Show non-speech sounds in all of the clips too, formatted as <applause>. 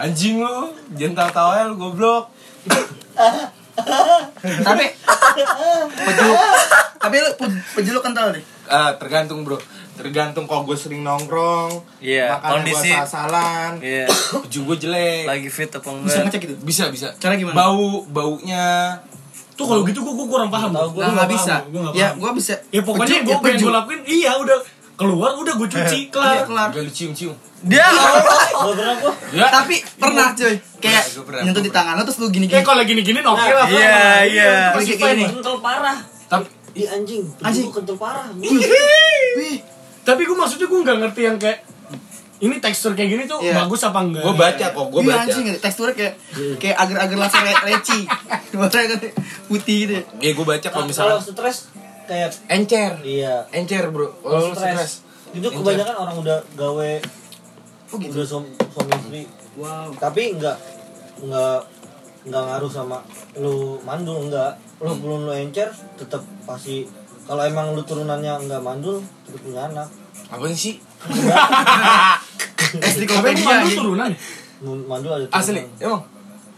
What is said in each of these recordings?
Anjing lu, jangan tawa lu goblok. Tapi pejeluk. Tapi lu pe- pejeluk kental deh. Eh, tergantung bro tergantung kalau gue sering nongkrong Iya, makanan kondisi. gue salah-salan Iya. baju gue jelek Lagi fit apa Bisa enggak? ngecek gitu. bisa bisa Cara gimana? bau baunya Tuh kalau gitu gua, gua kurang paham. Nah, nggak paham, bisa. Gua nggak Ya, paham. gua bisa. Ya pokoknya gue ya, apa yang gue lakuin, iya udah keluar udah gue cuci Iya, kelar. kelar. gak lu cium-cium Dia Gak pernah gua. ya Tapi pernah cuy. Kayak nyentuh di tangan lu terus lu Ya gini-gini. kalau gini-gini oke lah. Iya, iya. Masih Kayak gini. Kental parah. tapi Di anjing. Anjing. Kental parah. <laughs> Wih. Tapi gue maksudnya gue nggak ngerti yang kayak ini tekstur kayak gini tuh Iya. bagus apa enggak? gue baca kok gue Iya baca anjing teksturnya kayak kayak agar-agar langsung kayak <laughs> leci. Warnanya kan putih gitu. ya. ya gue baca kalau Kalau misalnya stres kayak encer iya. encer bro kalau lu stres Itu kebanyakan orang udah gawe Oh gitu. udah suami, istri. Wow. Tapi enggak enggak enggak ngaruh sama lu mandul enggak. Lu belum lu encer tetap pasti kalau emang lu turunannya enggak mandul tetap punya anak. apa sih emang <laughs> komedia mandul turunan. Mandul ada turunan. asli emang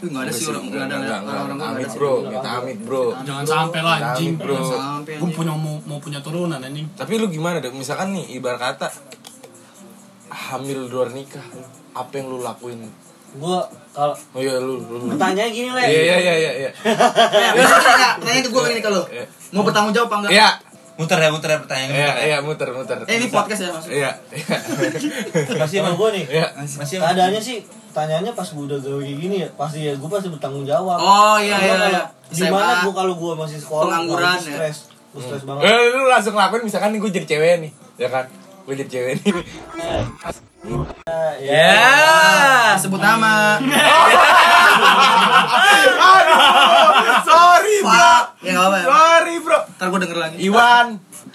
enggak ada sih orang enggak ada orang-orang amit bro kita amit bro Jangan sampai lah anjing. Bro Gue punya mau mau punya turunan anjing. tapi lu gimana deh misalkan nih ibarat kata hamil di luar nikah apa yang lu lakuin Gua kalau oh iya lu lu, lu. pertanyaannya gini le. iya iya iya iya iya? <laughs> Tanya itu gua gini kalau Iya. mau bertanggung jawab apa enggak? iya muter ya muter ya pertanyaan iya muter ya. iya muter muter Eh ini podcast ya maksudnya. iya iya Masih sama gua nih. iya Masih Keadaannya sih pertanyaannya pas gua udah gawe kayak gini ya pasti ya gua pasti bertanggung jawab. Oh iya iya iya. Gimana gua kalau gua masih sekolah Pengangguran, ya. stres. Gua stres banget. eh lu langsung lakuin misalkan nih gue jadi cewek nih ya kan gue jadi cewek nih Ya. Sebut nama. <laughs> sorry bro Pak. Ya enggak apa ya. sorry bro Ntar gua denger lagi. Iwan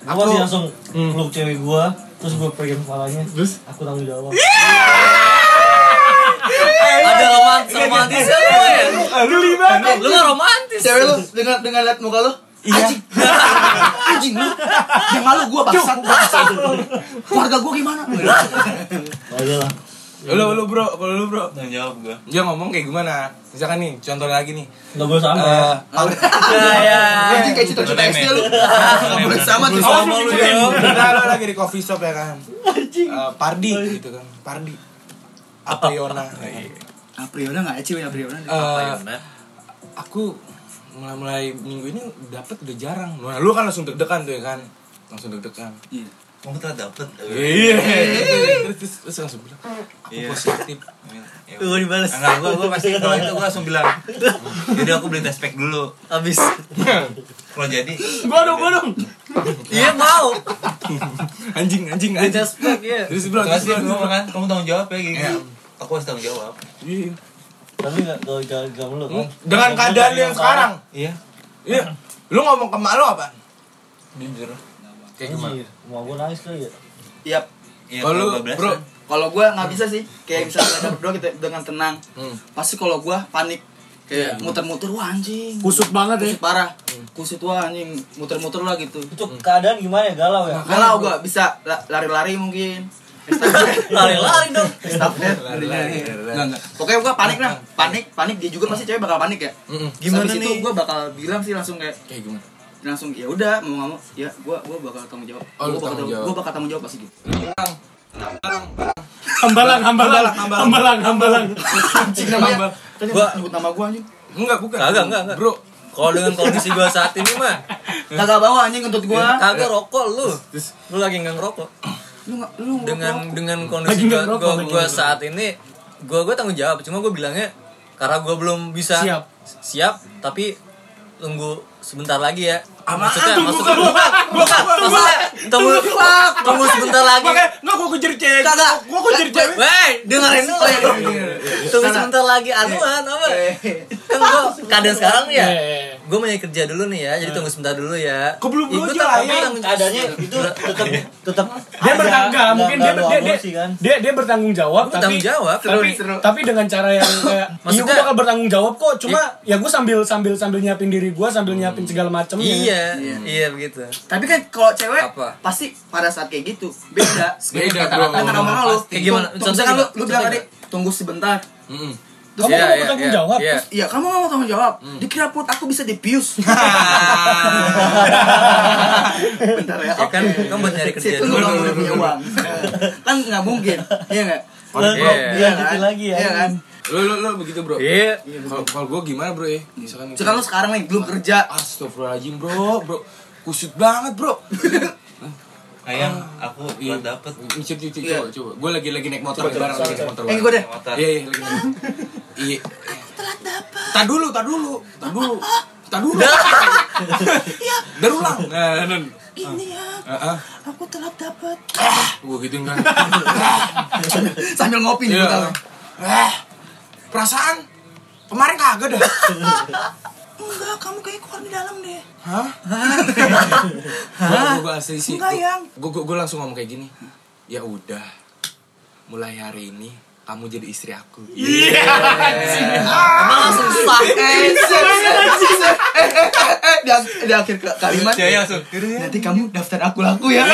Gua sih langsung peluk cewek gua, terus gua pegang kepalanya, Terus? aku tanggung jawab. Ada romantis romantis lu ya. lu lima Lu romantis. Cewek lu dengan dengan lihat muka lu Iya. Anjing. Lu. Yang malu gua bangsat. Keluarga gua gimana? Oh iya lah. Lu lu bro. Kalau lu bro. Tanggung jawab gua. dia ngomong kayak gimana? Misalkan nih contoh lagi nih. Enggak boleh sama. Eh, Ya ya. Anjing kayak cita-cita SD lu. Enggak boleh sama tuh. Sama lu ya. Udah lo lagi di coffee shop ya kan? Eh, Pardi gitu kan. Pardi. Apriona. Apriona enggak ya cewek Apriona? Eh, Aku mulai-mulai minggu ini dapat udah jarang. Nah lu kan langsung deg-degan tuh ya kan? Langsung deg-degan. Iya. Kamu telah dapet. Iya Terus, terus, langsung bilang Aku Iya. positif Gue dibales. Enggak, gue gue pasti kalau itu gue langsung bilang. Jadi aku beli test pack dulu. Habis. Kalau jadi, Gua dong, gua dong. iya mau. Anjing, anjing, anjing test pack ya. Terus bro, Terus kan, kamu tanggung jawab ya gini. Iya. Aku harus tanggung jawab. Iya. Tapi enggak kalau jangan kamu lu kan. Dengan keadaan yang sekarang Iya. Iya Lu ngomong ke mak lu apa? Jujur. Kayak gimana? Anjir, mau gua nangis kali ya. Iya. Iya, Kalau bro Kalau gua nggak bisa sih. Kayak misalnya kita berdua kita dengan tenang. Hmm. Pasti kalau gua panik kayak muter-muter wah anjing. Kusut banget ya. Parah. Kusut wah anjing muter-muter lah gitu. Itu keadaan gimana ya galau ya? Galau gua bisa la- lari-lari mungkin. <laughs> Lari-lari dong. Lari-lari. Enggak, enggak. Pokoknya gua panik lah. Panik, panik dia juga pasti cewek bakal panik ya. Gimana nih? gua bakal bilang sih langsung kayak Kayak gimana? Langsung ya udah mau nggak mau ya gua gua bakal tanggung jawab. Oh, gua bakal tanggung jawab. gua bakal tanggung jawab pasti gitu. Bilang Hambalang, hambalang, hambalang, hambalang. Anjing namanya. Gua- nyebut nama gua anjing. Enggak, bukan. Enggak, enggak. Bro, Kalau dengan kondisi gue saat ini mah, Kagak bawa anjing kentut gua. kagak rokok lu. Lu lagi nggak ngerokok. Lu enggak lu ngerokok. Dengan dengan kondisi gue lagi gue nggak saat ini, gue gue tanggung jawab. Cuma gue bilangnya karena gue belum bisa Siap. siap, tapi tunggu sebentar lagi ya. Apaan? Maksudnya, Tunggu, maksudnya, tunggu, bukan, bukan, maksudnya, tunggu, tunggu sebentar lagi. Makanya enggak gua kejar cewek. Kagak. Gua kejar cewek. Weh, dengerin dulu. Iya, iya, iya, iya. Tunggu sebentar lagi anuan apa? Kan gue keadaan sekarang nih ya. Iya. Gue mau nyari kerja dulu nih ya, jadi tunggu sebentar dulu ya. Kok belum gua aja, ya? Keadaannya itu tetap tetap Dia bertanggung ada, mungkin dia dia, lu dia, kan. dia dia bertanggung jawab tapi bertanggung jawab. tapi Seru, seru. tapi dengan cara yang kayak iya gue bakal bertanggung jawab kok cuma ya gue sambil sambil sambil nyiapin diri gue sambil nyiapin segala macamnya Iya, iya begitu. Tapi kan kalau cewek Apa? pasti pada saat kayak gitu beda. Beda, Kata-kata bro. dengan omongan lu. Kayak gimana? Lu Contohnya lu nggak? bilang tadi tunggu sebentar. Kamu Iya, nggak mau iya, bertanggung iya, jawab. iya. Iya, kamu nggak mau tanggung jawab. Dikira perut aku bisa dipius. <laughs> Bentar ya. Ya kan, kamu buat nyari kerja Situ dulu. kamu udah punya uang. <laughs> kan nggak mungkin. Iya nggak? Iya. Iya kan? Lanjutin lagi ya. Iya kan? Lu lu lu begitu, Bro. Iya. Kalau kalau gua gimana, Bro ya? Misalkan Sekarang lu sekarang nih belum kerja. Astagfirullahaladzim, Bro. Bro. Kusut banget, Bro. <laughs> Ayang, aku buat dapet. Iya. coba, coba. Gue lagi lagi naik motor. Eh, gue. Iya, iya, lagi naik. Iya. Telat dapat. Tak dulu, tak dulu, tak dulu. Tak dulu. <laughs> Iya. Berulang. Nah. Gini ya. Heeh. Aku telat dapat. Gue gituin kan. <laughs> Sambil ngopi nih Iya. gue. Eh, perasaan kemarin kagak dah. <laughs> Enggak, kamu kayak keluar di dalam deh. Hah? Gue gue asli sih. Enggak, Yang. Gue gue langsung ngomong kayak gini. Ya udah. Mulai hari ini kamu jadi istri aku. Iya. Emang langsung sah. Eh, di, di akhir ke- kalimat. Cewek langsung. Nanti kamu daftar aku laku ya. <laughs>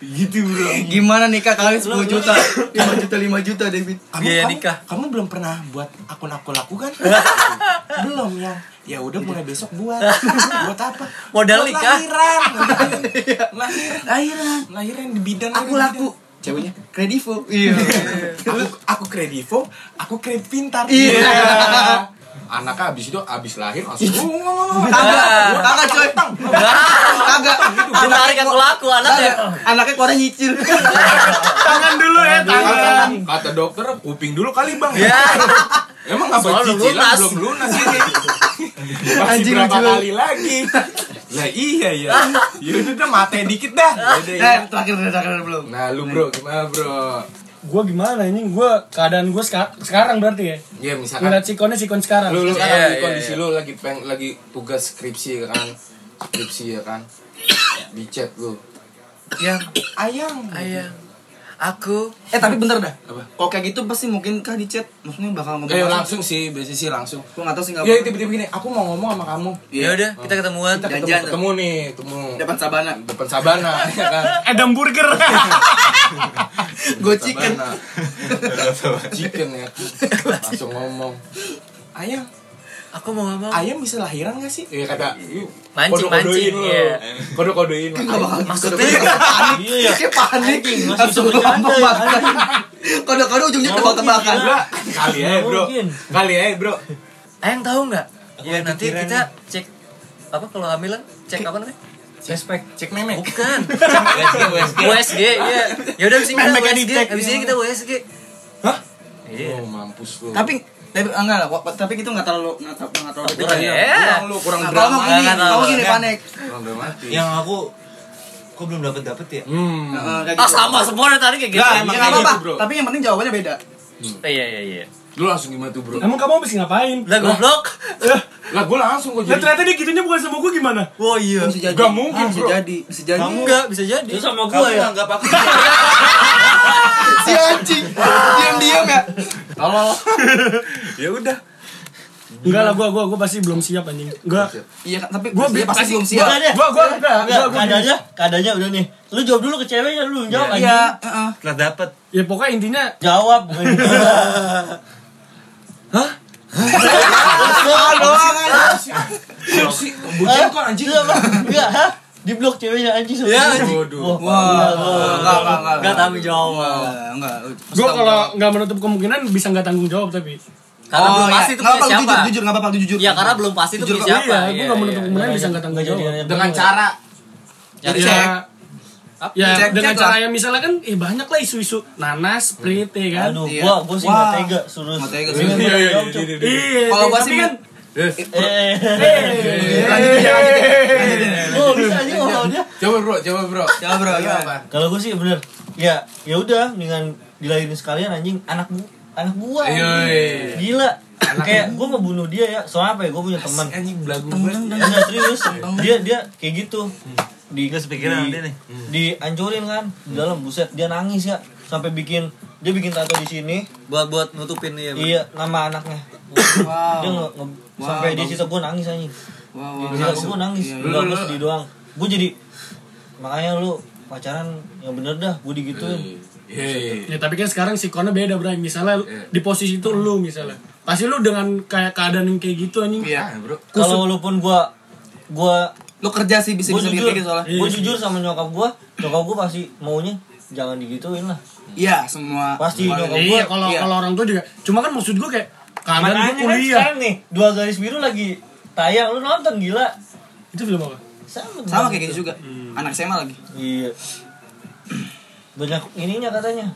Gitu bro. Gimana nikah kali 10 juta? 5 juta 5 juta David. Kamu, Biaya kamu- nikah. Kamu belum pernah buat akun aku laku kan? <laughs> belum ya. Ya udah mulai besok buat. <laughs> buat apa? Modal nikah. Lahiran. <laughs> lahiran. Lahiran. Lahiran di bidan. Aku laku. Ceweknya kredivo. Iya. Aku aku kredivo, aku kredit pintar. Iya. Anaknya abis itu abis lahir langsung. Kagak, kagak coy. Kagak. Tarik aku laku anaknya. Anaknya keluarnya nyicil. <laughs> Tangan dulu ya, tangan. Kata, dokter kuping dulu kali bang. Ya. Emang apa cicilan lunas. belum lunas ini? <laughs> Masih Anjing, berapa kali lagi? Lah iya ya. Ya udah dah mate dikit dah. Ya terakhir terakhir belum. Nah lu bro gimana bro? Gue gimana ini? Gue keadaan gue sekarang berarti ya. Ya misalkan Ngeliat sikonnya sikon sekarang. lu lu Iya, sekarang di iya, kondisi iya. lu lagi peng lagi tugas skripsi ya kan? Skripsi ya kan? Di chat lu. Yang Ayang. ayang. Aku Eh tapi bentar dah. Apa? Kalau kayak gitu pasti mungkin kah di chat? Maksudnya bakal ngomong Eh langsung sih, biasanya sih langsung. Gua enggak tahu sih enggak. Ya tiba-tiba gini, aku mau ngomong sama kamu. Ya udah, kita ketemuan. Kita ketemu, Janjian. ketemu nih, ketemu Depan Sabana. depan Sabana <laughs> ya kan. Adam Burger. <laughs> Go chicken. <laughs> Chicken ya. Langsung ngomong. Ayang, Aku mau ngomong. ayam bisa lahiran gak sih? Ya kata, yuk, Mancing, mancing, iya. Kode-kodein. Enggak bakal Maksudnya? panik. Iya, iya. Kayak panik. Anjing, masih Langsung bercanda, tebak-tebakan. Kode-kode ujungnya Nggak tebak-tebakan. Enggak, kali ya bro. Kali ya bro. Ayang tahu nggak? Ya nanti kita cek apa kalau hamilan cek apa namanya? Respect. Cek memek. Bukan. <laughs> USG, USG. Iya. Ya udah abis ini kita USG. dicek. Abis ini kita USG. Hah? Iya. Oh mampus lu. Tapi tapi enggak lah, tapi itu enggak terlalu enggak terlalu Kurang ya. kurang lu, kurang Nah, drama. gini, Nggak, nggak, kalau gini nggak. panik. Kurang dramatis. Yang aku kok belum dapet dapet ya? Hmm. Heeh, kayak Ah gitu. sama semua dari tadi kayak gitu. Nggak, Ya, emang nggak kayak apa-apa. gitu, bro. Tapi yang penting jawabannya beda. Iya iya iya. Lu langsung gimana tuh bro? Emang kamu habis ngapain? Lah goblok. Lah gue langsung gue Lah jadi. ternyata dia gitunya bukan sama gue gimana? Oh iya. Bisa jadi. Nggak mungkin, bisa bro. jadi, bisa jadi. Enggak bisa jadi. Itu sama Kamu gua ya? Enggak apa-apa. <laughs> si anjing. Diam-diam ya. Tolol. <laughs> ya udah. Enggak lah, gue gua, gua pasti belum siap anjing. Enggak. Iya kan, tapi Gua pasti pasti- belum Gua siap. Gua gua enggak, Enggak, gua gua. keadaannya, keadaannya udah nih. Lu jawab dulu ke ceweknya, lu jawab anjing. Iya, heeh. Setelah dapet. Ya pokoknya intinya Jawab bukan gitu. Ah, doang. Bujang kok anjing. Iya. Enggak, hah? Di blok ceweknya anjing sama Iya, dia. anjing. Waduh. Wah, Wah, enggak, enggak, enggak. Enggak tanggung jawab. Enggak, enggak. gue kalau nggak menutup kemungkinan bisa nggak tanggung jawab tapi Karena Oh, belum iya. pasti itu punya apa-apa, siapa. Jujur, jujur, enggak apa-apa, lu jujur. Iya karena belum pasti itu punya kok. siapa. iya gue Iya, nggak menutup iya. kemungkinan bisa nggak tanggung jawab Dengan cara Jadi Cek. ya ya Cek- dengan cek cara lah. yang misalnya kan eh banyak lah isu-isu nanas sprit ya kan Aduh, Iya. gua gua sih Wah. enggak tega suruh. Nggak tega sih. Iya, iya, iya, iya, iya. iya Kalau gua sih kan Eh. Coba bro, coba bro. Coba, bro, Iya, gimana? apa? Kalau gue sih bener, ya ya udah dengan dilahirin sekalian anjing anak bu anak gua. Iya, anjing. iya. Gila. Kayak gue mau bunuh dia ya. Soalnya apa ya? Gue punya teman. Anjing belagu banget. Serius. Dia dia kayak gitu. Di Nggak sepikiran di, dia nih. Dihancurin kan di dalam buset dia nangis ya sampai bikin dia bikin tato di sini Buat buat nutupin ya. iya nama anaknya Wow. dia nge, nge- Wow, sampai dia bagus. cerita gue nangis anjing Wow, dia wow. cerita gue nangis Iya, iya. gue sedih doang gue jadi makanya lu pacaran yang bener dah gue digituin Iya, iya. Ya tapi kan sekarang sikonnya beda bro. Misalnya lu- Iya. di posisi itu lu misalnya. Pasti lu dengan kayak keadaan yang kayak gitu anjing. Iya, bro. Kalau walaupun gua gua Lu kerja sih bisa gua bisa gitu soalnya. Iya gua jujur sama nyokap gua, nyokap gua pasti maunya jangan digituin lah. Iya, semua. Pasti semua- nyokap Iya gua- kalau iya. kalau orang tua juga. Cuma kan maksud gua kayak Makanya gua kan kuliah. sekarang nih dua garis biru lagi tayang lu nonton gila. Itu film apa? Sama, Sama kayak gitu juga. Anak SMA lagi. Iya. Banyak ininya katanya.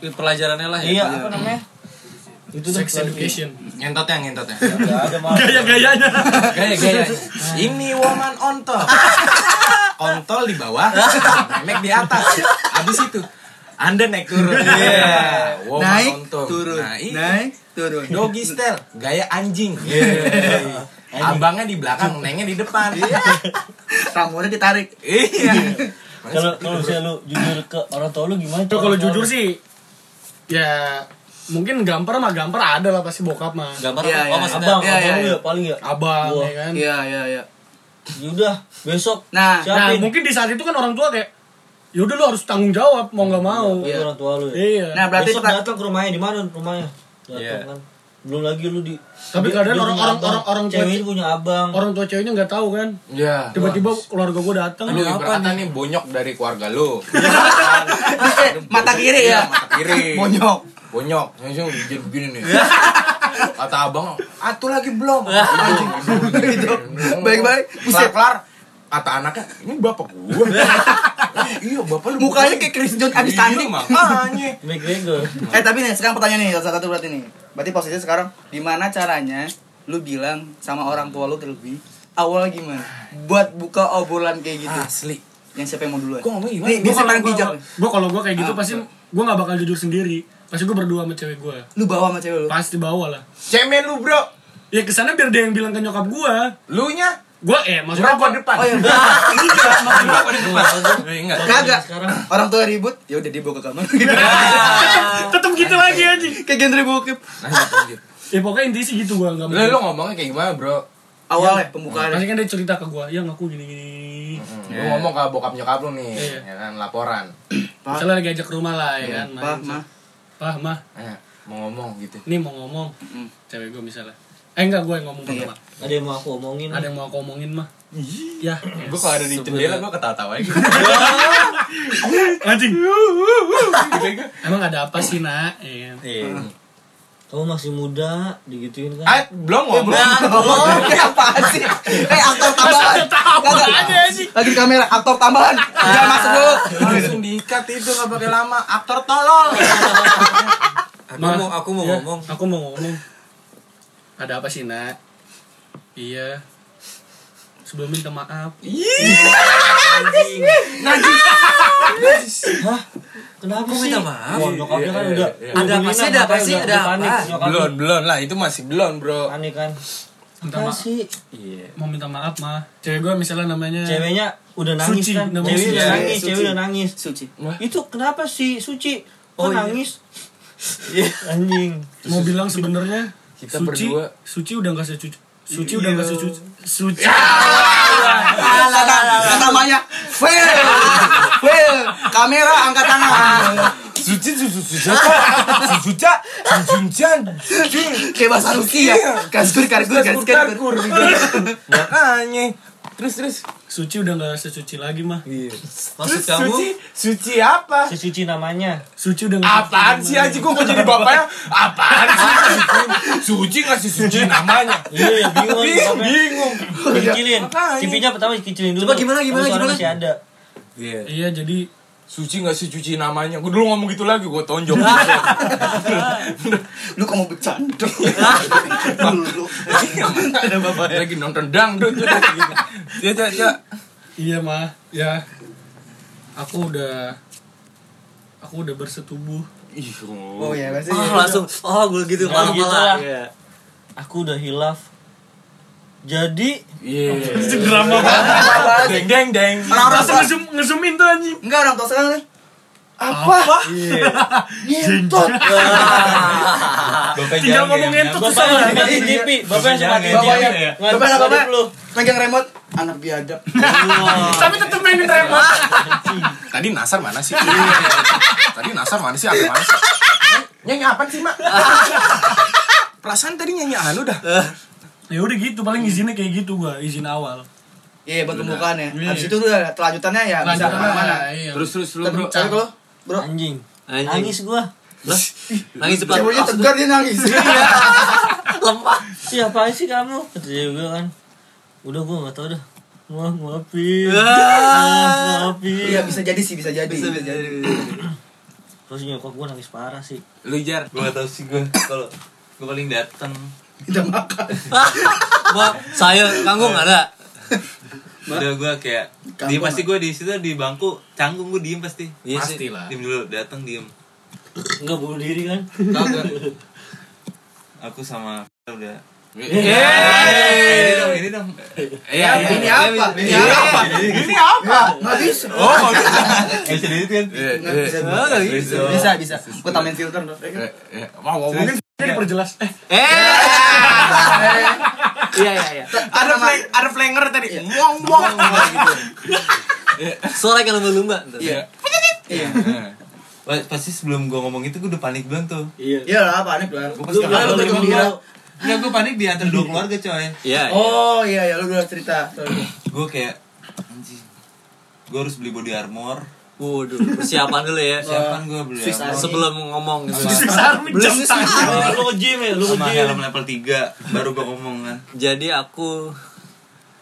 Pelajarannya lah ya. Iya, apa namanya? Itu Sex education. Ngentotnya, ngentotnya. Nggak ada malah. Gaya-gayanya. Gaya-gaya. <laughs> Ini woman on top. <laughs> Kontol di bawah, memek di atas. Abis itu anda naik turun. Iya. Woman Naik, on top. turun. Nah, iya. Naik, turun. Doggy style, gaya anjing. Iya. <laughs> Abangnya di belakang, nengnya di depan. Rambutnya ditarik. Iya. Kalau kalau misalnya lu jujur ke orang tua lu gimana? Tuh kalau jujur sih ya mungkin gampar mah gampar ada lah pasti bokap mah. Gambar Iya, oh iya. maksudnya abang, Iya, abang iya, iya. ya paling ya. Abang Gua. ya kan. Iya, iya, iya. Yaudah, besok Nah, Nah, siapin. mungkin di saat itu kan orang tua kayak yaudah lu harus tanggung jawab mau nggak mau. Itu orang tua lu ya. Iya. Nah, berarti besok datang ke rumahnya di mana rumahnya? Datang Iya. kan. Belum lagi lu di Tapi dia- kadang orang- orang- orang- orang tua- cewek ini punya abang. Orang tua ceweknya nggak tahu kan. Iya. Tiba-tiba keluarga gua datang. Aduh, ibaratnya nih bonyok dari keluarga lu. <laughs> mata kiri ya. Mata kiri. <laughs> Bonyok. Bonyok. Langsung jadi begini nih. Kata abang, atuh lagi belum. Anjing. Baik-baik. Buset Buset. kelar. Kata anaknya, ini bapak gua. <laughs> iya, bapak lu. Mukanya kayak Chris John abis tanding. Makanya. <laughs> McGregor. Eh tapi nih sekarang pertanyaan nih satu-satu berarti nih. Berarti posisi sekarang gimana caranya lu bilang sama orang tua lu terlebih awal gimana? Buat buka obrolan kayak gitu. Asli. Yang siapa yang mau duluan? Gua ngomong gimana? Nih, Gua kalau bijak? gua kalau gua kayak gitu Ah, pasti gua nggak bakal jujur sendiri. Pasti gua berdua sama cewek gua. Lu bawa sama cewek lu. Pasti bawa lah. Cemen lu, Bro. Ya ke sana biar dia yang bilang ke nyokap gua. Lu nya Gua eh maksudnya gua depan? Oh iya. Berapa <laughs> di depan? Enggak. Kagak. Sekarang. Orang tua ribut, ya udah dibawa ke kamar. <laughs> tetep gitu lagi anjing. kayak genre bokep. Lanjut, lanjut. Ya pokoknya intinya sih gitu gua enggak Lu, lu ngomongnya kayak gimana, Bro? Awal ya pembukaan. Pasti kan dia cerita ke gua, "Yang aku gini-gini." Hmm, Lu ngomong ke bokap nyokap lu nih, Iya. ya kan laporan. <clears throat> Pak, Misalnya lagi ajak ke rumah lah ya kan. Pak, main. mah. Pah, mah. Eh, mau ngomong gitu. Ini mau ngomong. Mm. Cewek gua misalnya. Eh enggak gua yang ngomong Iya. pertama. Ada yang mau aku omongin. Ada yang mau aku omongin mah. Ya. Gue kalau ada di jendela gue ketawa-tawa aja. <laughs> Anjing. Emang ada apa sih, Nak? Iya. Iya. Kamu masih muda, digituin kan. Ah, belum ngomong. Oh, kayak apaan sih? Eh, aktor tambahan. Apa Kagak. aja sih? Lagi di kamera, aktor tambahan. Jangan masuk dulu. Langsung diikat itu gak pakai lama. Aktor tolol. <laughs> Aku mau aku mau Ya, ngomong. Aku mau ngomong. Ada apa sih, Nak? Iya. Sebelum minta maaf. Kenapa Kok sih? minta maaf? Wah, nyokapnya kan Iya, udah iya, iya. Ada apa sih, ada apa sih, ada apa? Belum, belum lah. Itu masih belum, bro. Panik kan. Minta Apa maaf. sih? Iya. Mau minta maaf mah. Cewek gua misalnya namanya Ceweknya udah nangis Suci, kan. namanya Cewek udah Iya, nangis, Suci. cewek udah nangis. Suci. Itu kenapa sih Suci? Kok Oh, iya. nangis? Anjing. mau bilang sebenarnya Kita Suci, berdua. Suci udah gak secuci. Suci udah gak secuci. Suci. Kata, kata namanya fail. Fail. Kamera angkat tangan. Suci, susu, susu, susu, susu, Kayak bahasa Rusia ya. Kaskur, karkur, kaskur, karkur. Makanya. Terus, terus. Suci udah gak sesuci lagi mah. Maksud kamu? Suci, suci apa? Si Suci namanya. Suci udah gak Apaan sih aja gue mau jadi bapaknya? Apaan sih? Suci ngasih suci namanya. Iya, ya bingung. Bingung, bingung. Kicilin. Makanya. TV-nya pertama dikicilin dulu. Coba gimana, gimana, gimana? Masih ada. Iya. Iya jadi Suci nggak sih cuci namanya? Gue dulu ngomong gitu lagi, gue tonjok. <laughs> <laughs> Lu kamu bercanda. Dulu. <laughs> Ada bapak lagi nonton dangdut. Ya, ya, ya. iya mah ya aku udah aku udah bersetubuh. Ih, Oh iya, pasti. Oh, langsung oh gue gitu Ya, malah gitu malah. lah. Iya. Aku udah hilaf. Jadi Iya. Drama banget. Deng deng deng. Orang-orang Langsung ngezoom ngezoom tuh anjing. Enggak orang tua sekarang nih. Apa? Ngentot. Bapak Tinggal ngomong ya. ngentut Bapak susah yang banget. matiin TV, bapak yang jangan, TV. ya. Bapak bisa bapak pegang remote anak biadab. Tapi tetep mainin remote. Tadi Nasar mana sih? Tadi Nasar mana sih? Apa mana sih? Nyanyi apa sih, Mak? Perasaan tadi nyanyi anu dah. Ya udah gitu paling izinnya kayak gitu gua, izin awal. Iya buat pembukaan ya. Iya. Habis itu udah kelanjutannya ya bisa Lanjutannya, ke mana-mana. iya. Terus terus lu, Tapi Bro. tapi kalau bro, Anjing. Anjing. Nangis gua. Lah, nangis cepat. ceweknya tegar dia nangis. <laughs> Lemah. Iya apaan sih kamu? Kata dia gue kan. Udah gua nggak tahu dah. Wah, maafin. Ah. Maafin. Iya bisa jadi sih bisa jadi. Bisa bisa jadi. Terus nyokap gua nangis parah sih. Lu jar. Gue gak tau sih gue kalau gue paling datang. Kita makan. <laughs> Wah, saya kanggung ada. Udah gue kayak Kampung, diem pasti gue di situ di bangku canggung gue diem pasti. Iya sih. Pasti lah. Diem dulu datang diem. Enggak bunuh diri kan? Kagak. Aku sama udah. Eh, Ini dong, ini dong. Iya, iya. Ini apa? Ini apa? Ini apa? Nggak bisa. Oh, Eh jadi itu kan. Iya, Nggak iya. bisa. Bisa. Bisa bisa. Gue tambahin filter dong. Wow, wow. Jadi perjelas. Eh, Eh. Iya iya iya. Ada flang, ada flanger tadi. Wong wong gitu. Suara kayak lumba-lumba. Iya. Iya. Pas- Pasti sebelum gue ngomong itu gue udah panik banget tuh. Iya. Iya lah panik lah. Gue Lu pasti kalau gembira. Enggak, gue panik di antar dua keluarga coy. Iya. iya. Oh iya ya lu udah cerita. <clears throat> Gue kayak anjing. Gue harus beli body armor. Waduh, persiapan dulu ya. Siapaan gue beli Swiss armor. Army. Sebelum ngomong gitu. Army jam tangan. lu ke gym ya, lu ke sama gym. helm level 3 baru gue ngomong kan. Jadi aku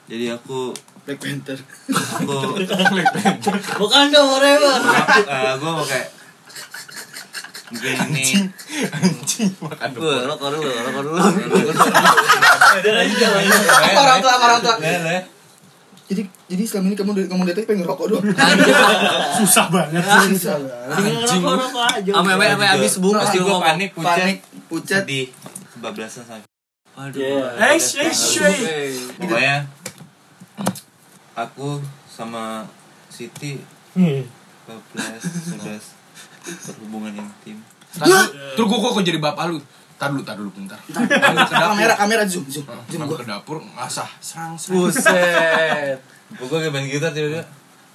Jadi aku Black Panther. aku Bukan dong forever. eh gue mau anjing. Anjing. Makan dulu. rokok dulu. Rokok dulu. Rokok dulu, rokok dulu, rokok dulu, rokok dulu, rokok dulu, rokok dulu, rokok dulu, rokok dulu, rokok dulu, rokok aja. Ame ame abis bungkus juga panik pucat pucat di kebablasan sama Waduh. Yeah. Eh, eh, eh. Pokoknya aku sama Siti 12 11 Hubungan intim. Terus terus gua kok jadi bapak lu. Tadu lu, tadu lu bentar. kamera, kamera zoom, zoom. Zoom ke dapur ngasah serang serang. Buset. Gue kayak main gitar tiba-tiba.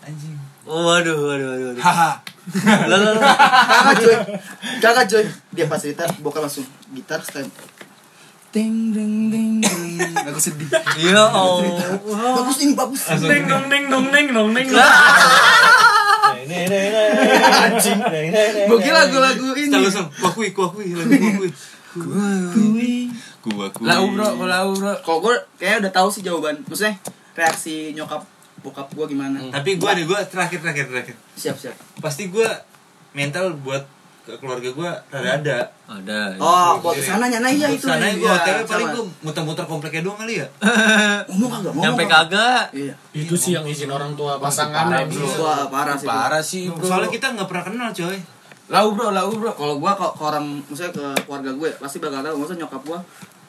Anjing. Oh, waduh, waduh, waduh. waduh. Haha. Lo, lo, lah. Kagak coy. Kagak. Dia pas gitar, bokap langsung gitar stand. Ding ding ding ding. Aku sedih. Iya, oh. Bagus ini bagus. Ding dong ding dong ding dong ding. Ini ini ini. Anjing. Ini ini. Gue kira lagu-lagu ini. Langsung kuakui kuakui lagu <laughs> kuakui kuakui Lau bro, kok lau bro. Kalau gue kayaknya udah tahu sih jawaban. Maksudnya reaksi nyokap bokap gue gimana. tapi gue deh gue terakhir terakhir terakhir Siap siap. pasti gue mental buat ke keluarga gue rada ada Ada. Oh, buat ke sana nyana iya itu. sana iya, gue otw paling gue muter-muter kompleknya doang kali ya <laughs> ngomong kagak ngomong. Nyampe kagak. Iya. Itu sih yang izin orang tua pasangan parah, ya, bro. bro. Wah, parah sih. Parah sih bro. soalnya kita nggak pernah kenal coy Lau bro, lau bro. Kalau gua ke, ke orang maksudnya ke keluarga gue pasti bakal tahu maksudnya nyokap gua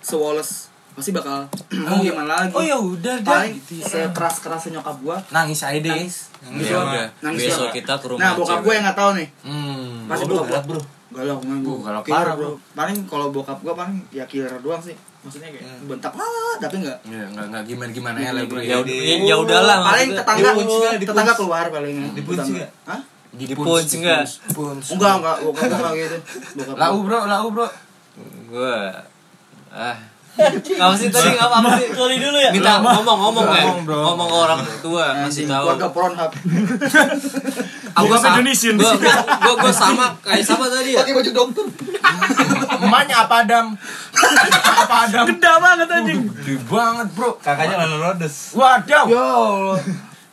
sewoles pasti bakal mau <clears throat> gimana lagi. Oh ya udah dah. paling sekeras kerasnya nyokap gua Nangis aja deh. nangis. Nangis Ya udah. Nangis Besok kita ke rumah Nah, bokap cewek. gue yang nggak tahu nih. Hmm. Pasti Oh, bokap galak, gua. bro Galak kan galak Killer, parah, bro. Paling kalau bokap gua paling ya killer doang sih. Maksudnya kayak bentak ah, tapi enggak. Ya enggak enggak gimana gimana ya lah bro. Ya Ya udah, ya, ya udahlah. Paling tetangga tetangga keluar paling. Dipunci Tetangga. nggak? Hah? Dipunch enggak? Enggak, enggak, bokap gua enggak gitu. Bokap Lau gua. bro, lau bro. Gua ah Apa sih tadi apa, apa sih? Sorry dulu ya. Minta ngomong ngomong ya. Ngomong, bro. Ngomong ke orang tua masih tahu. keluarga Pornhub. <laughs> Aku Gua sama Indonesian. gua, gua, gua sama kayak sama tadi ya. Pakai baju dokter. Emaknya apa Adam? apa Adam? Gede banget anjing. Gede banget bro. kakaknya Lana Rhodes Waduh. Ya Allah.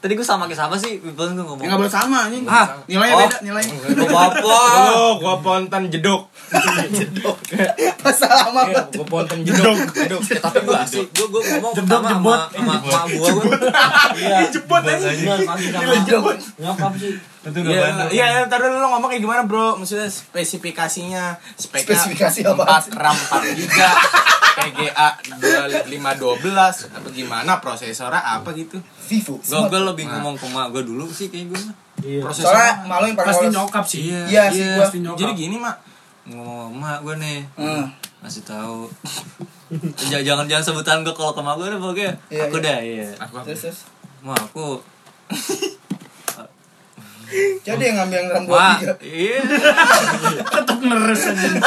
Tadi gua sama kayak siapa sih? People tuh ngomong. Ya enggak boleh sama anjing. Ah. Nilainya Oh. beda, nilainya. <laughs> Gua bapak. Oh, gua ponten jeduk. Pas lama Iya, gua ponten jeduk. Jeduk. <laughs> Tapi gua asli, gua gua ngomong Jedok, pertama sama jebot. sama emak gua gua. Iya. Jebot aja. Benar pasti sama banget. nyokap sih. Itu Iya, gak bantu iya, iya, tadi lu ngomong kayak gimana, Bro? Maksudnya spesifikasinya, speknya Spesifikasi apa? 4 RAM 4 GB, PGA 2512 atau gimana prosesornya apa gitu? Vivo. Gua gua lebih ngomong ke emak gua dulu sih kayak gua. Iya. Soalnya malu yang paling Pasti polos. nyokap sih. Iya sih, gua. Pasti nyokap. Jadi gini, Mak. Ngomong sama emak gua nih. Hmm. ngasih tahu jangan jangan jangan sebutan gue kalau ke mak gue udah pokoknya Iya, aku iya. dah iya Aku apa? Terus terus. ma aku <laughs> Jadi yang ngambil yang rambut ma tiga. iya. <laughs> Tetep ngeres aja <laughs>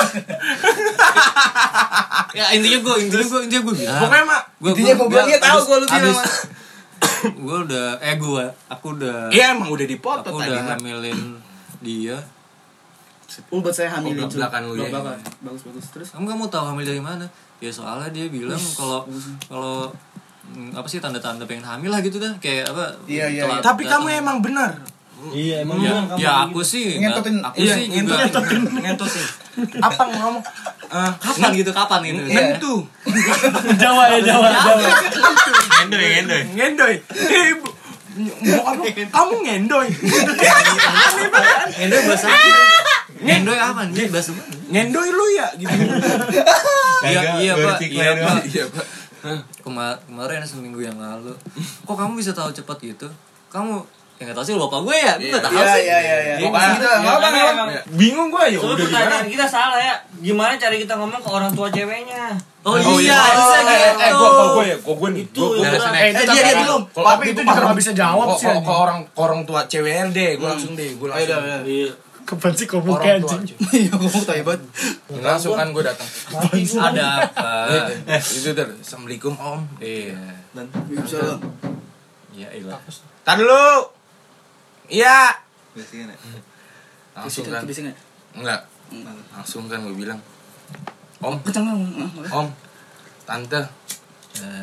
ya intinya gue intinya gue intinya gue bilang. Pokoknya mak gue Intinya gua bilang, iya, tahu gua lu bilang, Mak. <coughs> gue udah eh gue aku udah Iya emang udah dipoto aku tadi udah hamilin dia. Oh, buat saya hamil Oh, belak-belakan lu ya. Bagus bagus. Terus? Kamu kamu tahu hamil dari mana? Ya soalnya dia bilang kalau kalau mm, apa sih tanda-tanda pengen hamil lah gitu dah. Kayak apa Iya, iya, telat Tapi kamu emang benar. Iya emang ya, kamu ya aku gitu. sih Ngentotin. aku Iya, sih juga ngentotin. Ngentotin. Apa ngomong? Eh, kapan gitu kapan gitu Iya. Ngentu. <laughs> Jawa ya Jawa Jawa. Ngendoy, ngendoy. Ngendoy. Eh, kamu ngendoy. Ngendoy bahasa ngendoy apa nih bahasa? Ngendoy lu ya gitu. iya iya baru pak iya pak iya pak Kemar kemarin seminggu yang lalu kok kamu bisa tahu cepat gitu kamu ya nggak tahu sih bapak gue ya gue nggak tahu Iya sih iya iya iya. Pokoknya- Gitu, enggak apa apa. Bingung gua ya udah gimana. kita salah ya. Gimana cara kita ngomong ke orang tua ceweknya? oh, Oh, iya iya. bisa Eh, gitu eh, gua gua gua ya, gua gua nih. Itu, Eh, Eh, tapi- dia dia belum. Tapi itu juga nggak bisa jawab Kok- sih, kok- kok orang ke orang tua cewek deh, gua langsung deh, gua Ayo langsung. Iya. Kapan sih kau buka Orang tua. anjing? Iya, mau tanya banget. Langsung kan gua datang. ada apa itu ter. Assalamualaikum Om. iya Bisa lah. iya iya Tar dulu. Iya. Biasanya nih. Langsung Bisa kan. bisa enggak? Langsung kan gua bilang. Om. Om. Tante,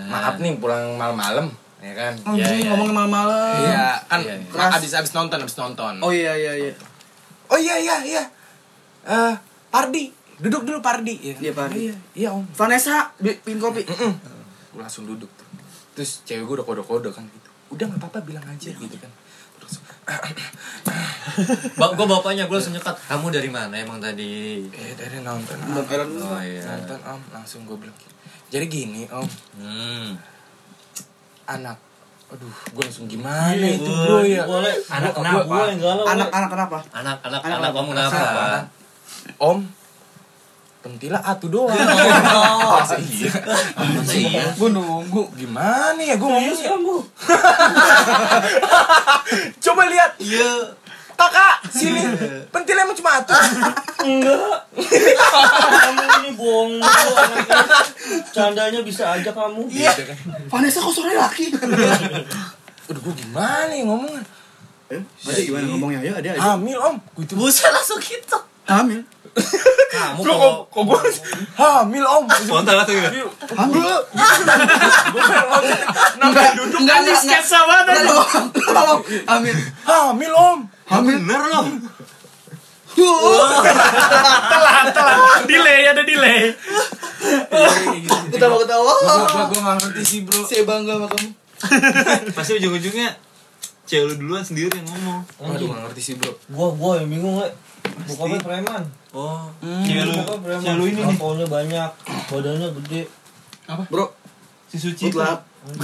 maaf nih pulang malam-malam, ya kan? Oh, Iya, jadi iya. ngomongin malam-malam. Iya, kan Iya, iya. abis abis nonton, abis nonton. Oh iya iya iya. Oh iya iya iya. Eh, Pardi, duduk dulu Pardi. Ya. Iya, Pardi. Iya, iya Om. Vanessa, bikin kopi. Mm-mm. Gue langsung duduk tuh. Terus cewek gue udah kode-kode kan gitu. Udah nggak apa-apa bilang aja gitu kan. Bang, gue bapaknya gue langsung nyekat. Kamu dari mana emang tadi? eh dari nonton. Om. Ellen Oh iya. Nonton Om, langsung gue bilang. Jadi gini Om, Hmm. anak Aduh, gue langsung gimana itu bro ya? Boleh. Anak kenapa? Galau. Anak-anak kenapa? Anak anak Anak anak kamu kenapa? Om, pentila atu doang. <laughs> Oh, Masa iya. masa iya? Gue nunggu gimana ya gue ngomongnya? kamu. <laughs> Coba lihat, Iya. kakak sini. Pentilnya emang cuma atu. Enggak. kamu ini bohong. Candanya bisa aja kamu. Iya. Vanessa kok sore laki? Aduh, gue gimana ya ngomongnya? Eh, Berarti gimana ngomongnya? Ya, ada aja. Hamil om. Gue itu Buset langsung gitu. Hamil. Kamu kalau kok, kok gue hamil om? Spontan langsung gitu. Hamil. Gue Enggak, duduk enggak Ini sketsa banget anjing. Tolong, Hamil. hamil om. Hamil. Bener loh. Telat, telat. Delay, ada delay. Ketawa-ketawa. Gue gue gak ngerti sih bro. Saya bangga sama kamu. Pasti ujung-ujungnya cewek lu duluan sendiri yang ngomong. Aduh gak ngerti sih bro. Gua gua yang bingung, Le. Bokapnya preman. Oh, cewek lu, cewek lu ini nih. Tahunya banyak, badannya gede. Bro, Si Suci. good luck. <laughs>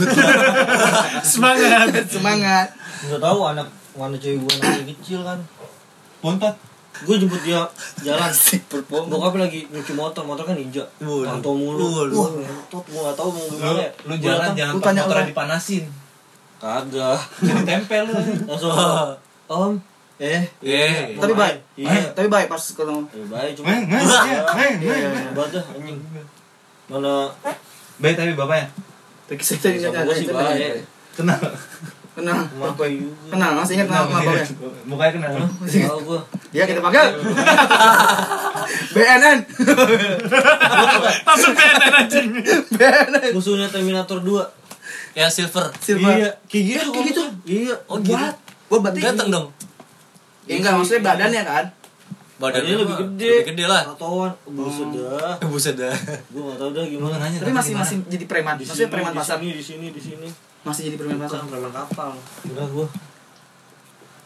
Semangat. <laughs> Semangat. Enggak tahu anak mana cewek gua masih kecil kan. Pontot. Gue jemput dia jalan. <laughs> Asik perform. Bokapnya lagi nyuci motor, motor kan ninja. Tato mulu. Wah, ngentot gua enggak tahu mau Lu, gimana. ya. lu jalan jangan orang. dipanasin. Kagak. Jadi tempel lu. Langsung. Om. Eh. Eh. Tapi baik. Iya. Tapi baik pas ketemu. Baik cuma. Meng, meng, iya, Iya, meng. iya. Dah anjing. Mana Baik tapi bapaknya. Tapi saya tadi sih baik. Kenal. Kenal. Apa juga. Kenal, masih ingat nama bapaknya? Mukanya kenal. <laughs> Tahu gua. Ya kita panggil. <laughs> BNN. Langsung BNN anjing. BNN. Musuhnya Terminator 2. Ya silver. Silva. Iya, kayak gitu. Kayak gitu. Iya. Oh gitu. Gua berarti Ganteng dong. Ya enggak maksudnya badannya kan. Badannya lebih gede. Lebih gede lah. Tatoan. Buset dah. <laughs> Buset dah. Gua enggak tahu dah Gua gimana. nanya Tapi masih masih jadi preman. Di Maksudnya preman di pasar. di sini, di sini. Masih jadi preman pasar. Preman kapal. Udah gua.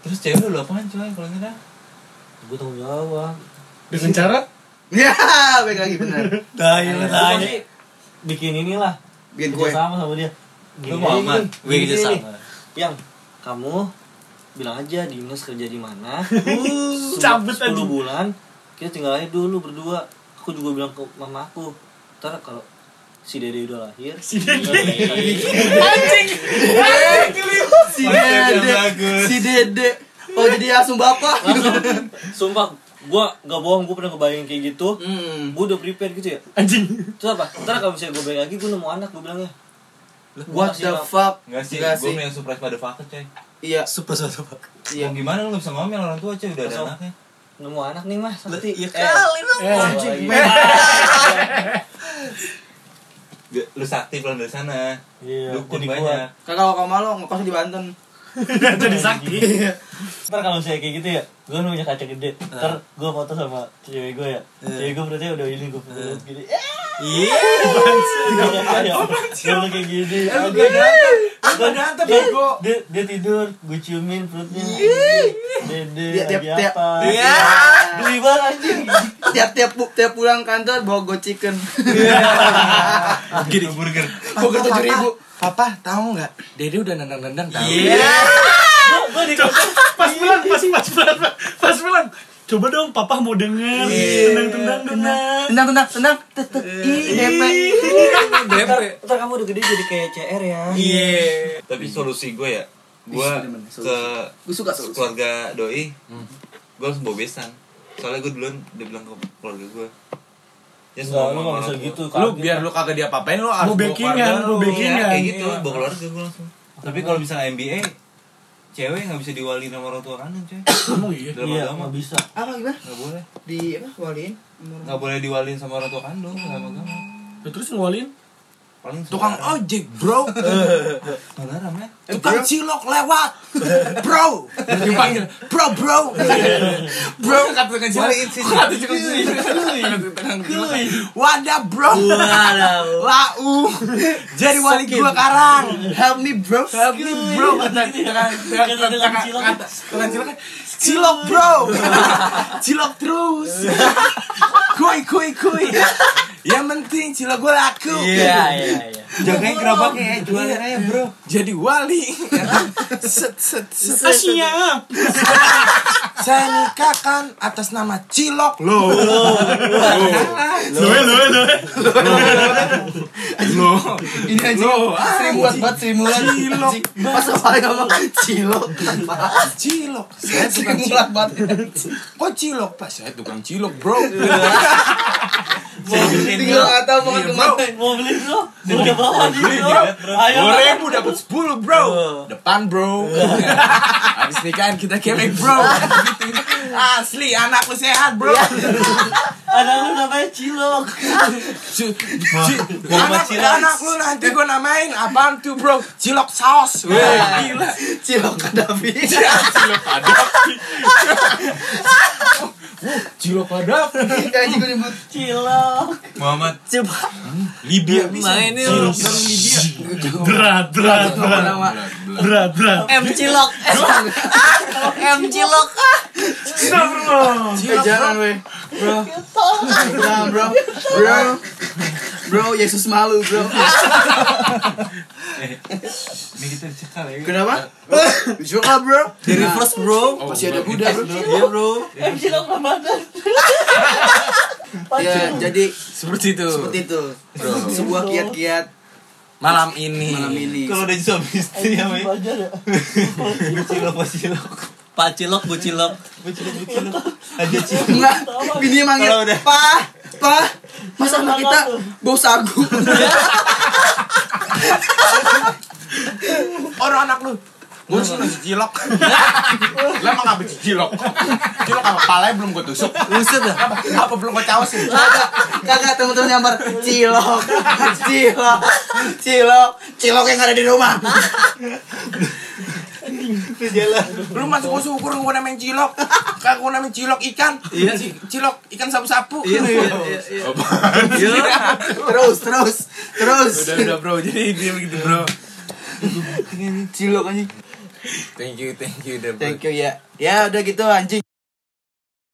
Terus cewek lu apaan coy kalau enggak? Gua tanggung jawab. Dengan cara Ya, <laughs> baik lagi benar. Dah, Gua sih bikin inilah. Bikin kue. sama sama dia. Lu Muhammad. Gue kerja gini, sama. Yang kamu bilang aja dinas kerja di mana. <laughs> cabut 10 anjing. bulan kita tinggal aja dulu berdua. Aku juga bilang ke mama aku ntar kalau si dede udah lahir Si Dede. si dede. Si dede. Oh jadi langsung bapak langsung sumpah gua nggak bohong gua pernah kebayang kayak gitu. Hmm. gua udah prepare gitu ya. Anjing. terus apa? Ntar kalau misalnya gue balik lagi gue nemu anak gue bilangnya what the fuck? Enggak sih, gue yang surprise pada fucker coy iya. Super super iya. Gimana lu bisa ngomel orang tua coy, udah ada anaknya. nemu anak nih mas sakti ya Eh, kali dong Eh, Lu <laughs> sakti pulang dari sana. Iya, Dukun banyak. kalau kamu malu ngekos di Banten. <laughs> Jadi sakti. ntar kalau saya kayak gitu ya gue punya kaca gede. Ntar gue foto sama cewek gue ya. Cewek gue berarti udah ini gue foto gini. Iya Gue kayak gini. Gak diantar Lu gak diantar dia, dia, dia tidur, gue ciumin perutnya. Dede, Dia tiap- tiap- apa? Iya. Geli banget anjing. Tiap tiap tiap pulang kantor bawa go chicken <laughs> Gini burger. Burger tujuh ribu. Papa tahu nggak? Dede udah nendang-nendang tahu. iya Gue di Pas bilang, pas pas bilang, pas bilang. Coba dong, papa mau denger. Tendang-tendang dong. Nak. tendang tendang. Tendang tetep ih DP DP ntar, kamu udah gede jadi kayak CR ya. Iya. Tapi solusi gue ya Gue ke gue suka solusi. keluarga doi. Gue langsung bawa besan. Soalnya gue duluan udah bilang ke keluarga gue Ya Enggak, lu gak orang bisa gitu Lu biar lu kagak diapa-apain lu harus Mau bawa backingan, keluarga mau lu. backingan. Iya, kayak gitu, Iya. bawa keluarga gue langsung. Tapi kalau misalnya MBA Cewek gak bisa diwali sama orang tua kandung coy Emang iya. Dalam Iya, agama gak bisa. Apa gimana Gak boleh. Di apa? Waliin? Gak boleh diwalin sama orang tua kandung dalam agama Ya, terus ngewalin? Paling Tukang ojek, bro. <laughs> Saudara, men Tukang cilok lewat. Bro. Dipanggil, bro, bro. Bro, kata tukang cilok. Kata tukang cilok. Tukang cilok. Wadah, bro. Lau. Jadi wali gua karang. help me bro Help me, bro. Kata tukang cilok. cilok. Bro. Cilok terus. Kuy, kuy, kuy. Yang penting cilok gua laku. iya iya iya Jagain gerobaknya ya, jualin aja bro Jadi wali. <laughs> set, set, set. Ah, siap. <laughs> Saya nikahkan atas nama Cilok lo. Loe, loe, loe. Lo. ini aja Lo, sering buat banget sering buat Cilok. pas paling ngomong cilok kenapa Cilok. Saya tukang sering cilok. buat Kok cilok pak? Saya tukang cilok bro. <laughs> Mau beli tinggal tahu mau Iya, ke mana Mau beli bro udah bawa bro Ayo ribu dapat sepuluh bro. Depan bro. <laughs> Habis nikahan kita kemek bro. <laughs> Asli anak lu sehat bro. Anak lu namanya Cilok <laughs> anak, anak lu nanti gue namain apaan tuh bro? Cilok saus. Wah, gila. cilok kadafi Cilok ada. Cilok ada. kayak juga nyebut Cilok. Muhammad. Coba. Libya bisa. main ini Cilok. dari Libya. Berat, berat, berat. Berat, berat. M cilok. <laughs> M cilok eh jangan weh. Bro. Jangan bro. Bro. Bro Yesus malu bro. Ini kita dicekal ya. Kenapa? Suka bro. Di reverse bro. Masih ada Buddha bro. Iya bro. M Cilok Ramadan. Ya jadi Seperti itu. seperti itu sebuah kiat-kiat. Malam ini. malam ini. Kalau udah suami istri ya Belajar ya. <laughs> Cilok pas cilok pak cilok bu cilok Cilok cilok Aja cilok enggak bini manggil Kalau udah- pa pa masa anak kita bau sagu Orang anak lu. Gue sih nasi cilok. Lah emang ngapa cilok? Cilok apa palanya belum gue tusuk. buset dah Apa, apa belum gue caosin? kagak kagak temen-temen nyambar cilok cilok cilok cilok yang ada di rumah Jalan Lu masuk gue syukur gue namain cilok. Kagak gue namain cilok ikan. Iya. Si- Cilok ikan sapu-sapu. iya iya iya iya sih? terus terus terus Udah udah bro, jadi dia begitu bro. cilok anjing Thank you, thank you udah bro. thank you ya ya udah gitu anjing